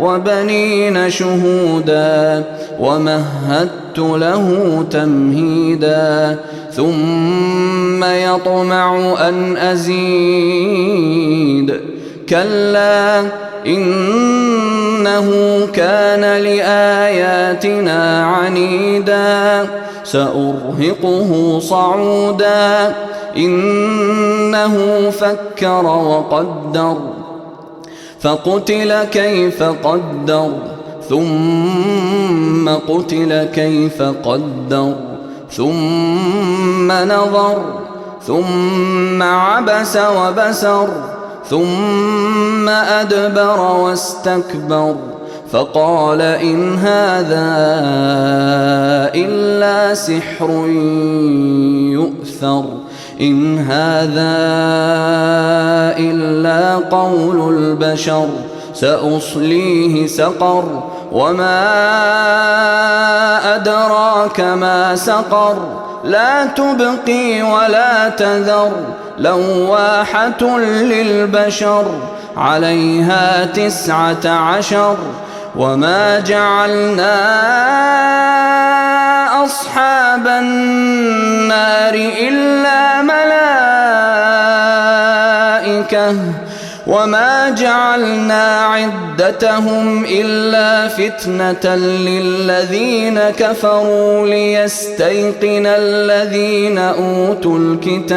وبنين شهودا ومهدت له تمهيدا ثم يطمع أن أزيد كلا إنه كان لآياتنا عنيدا سأرهقه صعودا إنه فكر وقدر فقتل كيف قدر ثم قتل كيف قدر ثم نظر ثم عبس وبسر ثم أدبر واستكبر. فقال إن هذا إلا سحر يؤثر. إن هذا إلا قول البشر سأصليه سقر. وما أدراك ما سقر لا تبقي ولا تذر. لواحة للبشر عليها تسعة عشر. وما جعلنا أصحاب النار إلا ملائكة وما جعلنا عدتهم إلا فتنة للذين كفروا ليستيقن الذين أوتوا الكتاب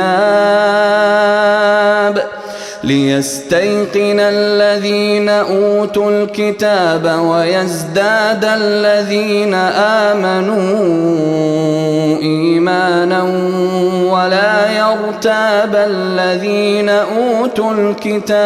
ليستيقن الذين أوتوا الكتاب ويزداد الذين آمنوا إيمانا ولا يرتاب الذين أوتوا الكتاب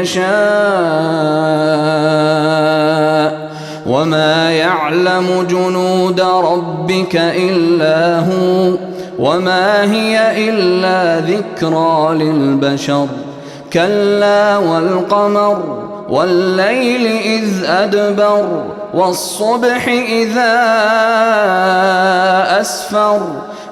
يشاء وما يعلم جنود ربك إلا هو وما هي إلا ذكرى للبشر كلا والقمر والليل إذ أدبر والصبح إذا أسفر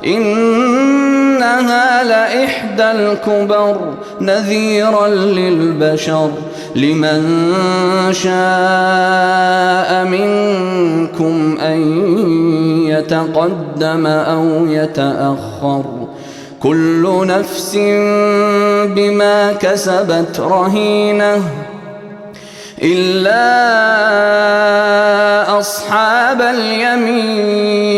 إنها لإحدى الكبر نذيرا للبشر. لمن شاء منكم أن يتقدم أو يتأخر. كل نفس بما كسبت رهينة. إلا أصحاب اليمين.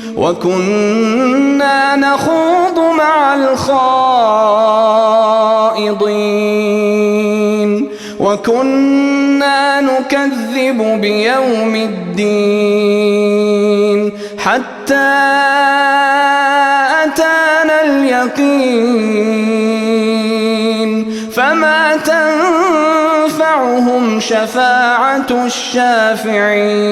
وكنا نخوض مع الخائضين وكنا نكذب بيوم الدين حتى أتانا اليقين فما تنفعهم شفاعة الشافعين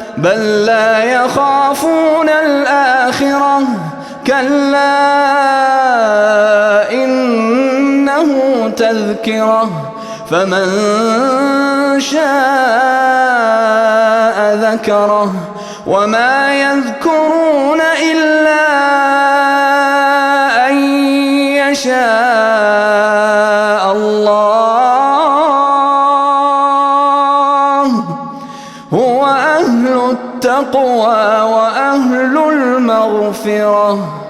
بل لا يخافون الآخرة. كلا إنه تذكرة. فمن شاء ذكره. وما يذكرون إلا أن يشاء. هو أهل التقوى وأهل المغفرة.